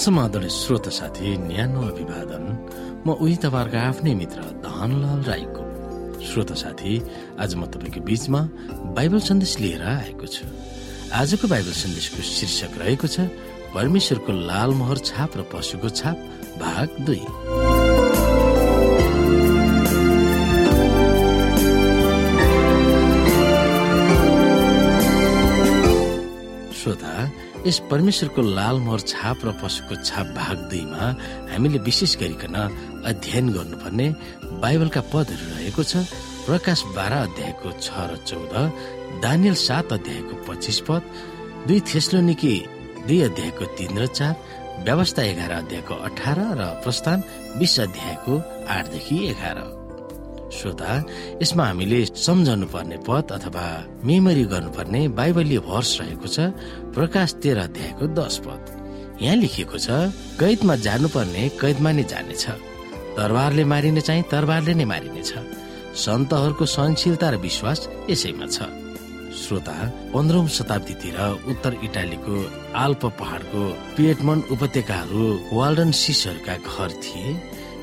समादरणीय श्रोत साथी न्यानो अभिवादन। म उही तपाईँहरूको आफ्नै मित्र धनलाल राईको। श्रोत साथी आज म तपाईँको बीचमा बाइबल सन्देश लिएर आएको छु। आजको बाइबल सन्देशको शीर्षक रहेको छ परमेश्वरको लाल मोहर छाप र पशुको छाप भाग दुई। यस परमेश्वरको लाल मोहर छाप र पशुको छाप भाग दुईमा हामीले विशेष गरिकन अध्ययन गर्नुपर्ने बाइबलका पदहरू रहेको छ। प्रकाश बाह्र अध्यायको छ र चौध दानियल सात अध्यायको पच्चिस पद दुई थेस्लोनिकी दुई अध्यायको तीन र चार व्यवस्था एघार अध्यायको अठार र प्रस्थान बिस अध्यायको आठदेखि एघार। श्रोता यसमा हामीले सम्झनु पर्ने पद अथवा मेमोरी गर्नुपर्ने बाइबलीय भर्स रहेको छ प्रकाश तेह्र अध्यायको दश पद। यहाँ लेखिएको छ कैदमा जानुपर्ने कैदमा नै जानेछ। तरबारले मारिने चाहिँ तरबारले नै मारिनेछ। सन्तहरूको सहनशीलता र विश्वास यसैमा छ। श्रोता पन्ध्रौं शताब्दीतिर उत्तर इटालीको आल्प पहाडको पिएटमन उपत्यकाहरू वाल्डन सिसहरूका घर थिए।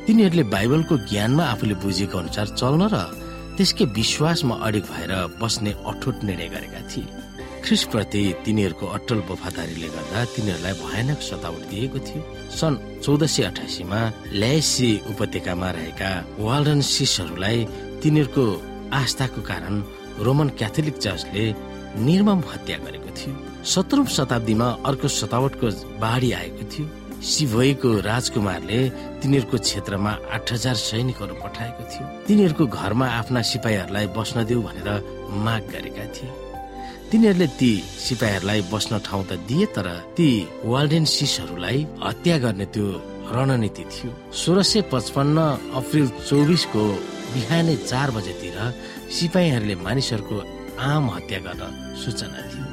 तिनीहरूले बाइबलको ज्ञानमा आफूले बुझेको अनुसार चल्न र त्यसकै विश्वासमा अडिक भएर बस्ने अठोट निर्णय गरेका थिए। ख्रिसप्रति तिनीहरूको अटल वफादारीले गर्दा तिनीहरूलाई भयानक सतावट दिएको थियो। सन् चौध सय अठासीमा ल्यासी उपत्यकामा रहेका वाल्डन सिसहरूलाई तिनीहरूको आस्थाको कारण रोमन क्याथोलिक चर्चले निर्मम हत्या गरेको थियो। सत्रौं शताब्दीमा अर्को सतावटको बाढी आएको थियो। सिभोईको राजकुमारले तिनीहरूको क्षेत्रमा आठ हजार सैनिकहरू पठाएको थियो। तिनीहरूको घरमा आफ्ना सिपाहीहरूलाई बस्न देऊ भनेर माग गरेका थिए। तिनीहरूले ती सिपाहीहरूलाई बस्न ठाउँ त दिए तर ती वाल्डेन सिसहरूलाई हत्या गर्ने त्यो रणनीति थियो। सोह्र सय पचपन्न अप्रिल चौबिसको बिहानै चार बजेतिर सिपाहीहरूले मानिसहरूको आम हत्या गर्न सूचना थियो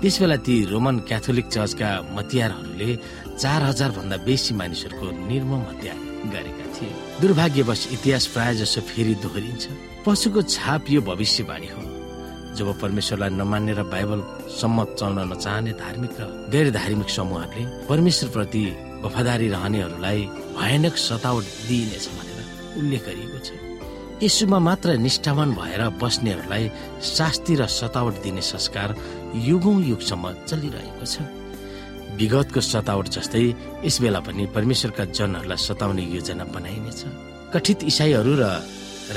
त्यसबेला ती रोमन क्याथोलिक चर्चका मतियारहरूले चार हजार भन्दा बेसी मानिसहरूको निर्मम हत्या गरेका थिए। दुर्भाग्यवश इतिहास प्राय जसो फेरि दोहोरिन्छ। पशुको छाप यो भविष्यवाणी हो। जब परमेश्वरलाई नमान्ने र बाइबल सम्मत चल्न नचाहने धार्मिक र गैर धार्मिक समूहहरूले परमेश्वर प्रति वफादारी रहनेहरूलाई भयानक सतावट दिइनेछ भनेर उल्लेख गरिएको छ। यसुमा मात्र निष्ठावान भएर बस्नेहरूलाई शास्ति र सतावट दिने संस्कार युगौं युगसम्म चलिरहेको छ। विगतको सतावट जस्तै यस बेला पनि परमेश्वरका जनहरूलाई सताउने योजना बनाइनेछ। कथित इसाईहरू र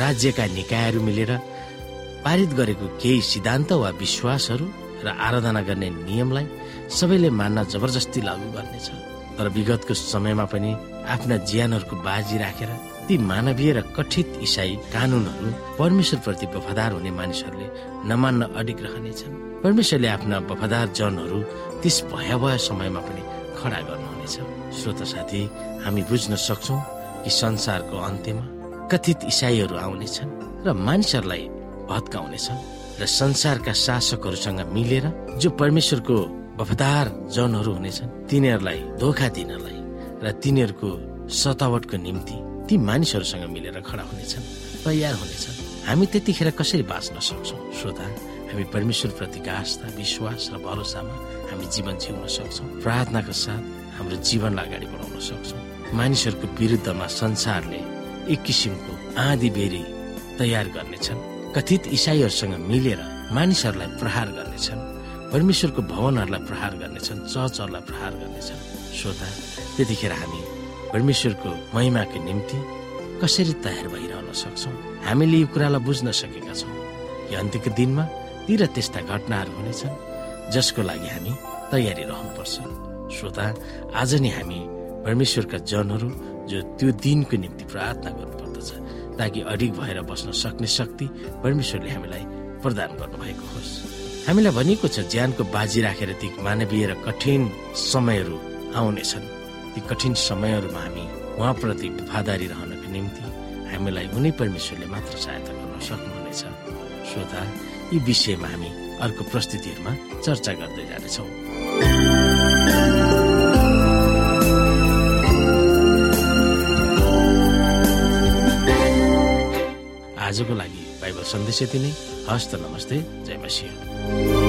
राज्यका निकायहरू मिलेर पारित गरेको केही सिद्धान्त वा विश्वासहरू र आराधना गर्ने नियमलाई सबैले मान्न जबरजस्ती लागू गर्नेछ। तर विगतको समयमा पनि आफ्ना ज्यानहरूको बाजी राखेर ती मानवीय र कथित इसाई कानूनहरू परमेश्वरप्रति वफादार हुने मानिसहरूले नमान्न अडिक रहनेछन् परमेश्वरले आफ्ना वफादार जनहरू त्यस भयावह समयमा पनि खडा गर्नुहुनेछ। श्रोत साथी हामी बुझ्न सक्छौ कि संसारको अन्त्यमा कथित इसाईहरू आउनेछन् र मानिसहरूलाई भत्काउनेछन् र संसारका शासकहरूसँग मिलेर जो परमेश्वरको वफादार जनहरू हुनेछन् तिनीहरूलाई धोका दिनलाई र तिनीहरूको सतावटको निम्ति ती मानिसहरूसँग मिलेर खडा हुनेछन् तयार हुनेछन्। हामी त्यतिखेर कसरी बाँच्न सक्छौँ? श्रोता हामी परमेश्वर प्रतिका आस्था विश्वास र भरोसामा हामी जीवन जिउन सक्छौँ। प्रार्थनाको साथ हाम्रो जीवनलाई अगाडि बढाउन सक्छौँ। मानिसहरूको विरुद्धमा संसारले एक किसिमको आँधी बेरी तयार गर्नेछन्। कथित इसाईहरूसँग मिलेर मानिसहरूलाई प्रहार गर्नेछन्। परमेश्वरको भवनहरूलाई प्रहार गर्नेछन् चर्चहरूलाई प्रहार गर्नेछन्। श्रोता त्यतिखेर हामी परमेश्वरको महिमाको निम्ति कसरी तयार भइरहन सक्छौँ? हामीले यो कुरालाई बुझ्न सकेका छौँ। कि अन्त्यको दिनमा ती र त्यस्ता घटनाहरू हुनेछन् जसको लागि हामी तयारी रहनुपर्छ। श्रोता आज नै हामी परमेश्वरका जनहरू जो त्यो दिनको निम्ति प्रार्थना गर्नुपर्दछ ताकि अडिग भएर बस्न सक्ने शक्ति परमेश्वरले हामीलाई प्रदान गर्नुभएको होस्। हामीलाई भनिएको छ ज्यानको बाजी राखेर ती मानवीय र कठिन समयहरू आउनेछन्। ती कठिन समयहरूमा हामी उहाँप्रति वफादारी रहनको निम्ति हामीलाई उनी परमेश्वरले मात्र सहायता गर्न सक्नुहुनेछ। श्रोता यी विषयमा हामी अर्को प्रस्तुतिहरूमा चर्चा गर्दै जानेछौँ। आजको लागि बाइबल सन्देश यति नै। हस्त नमस्ते जय मसिंह।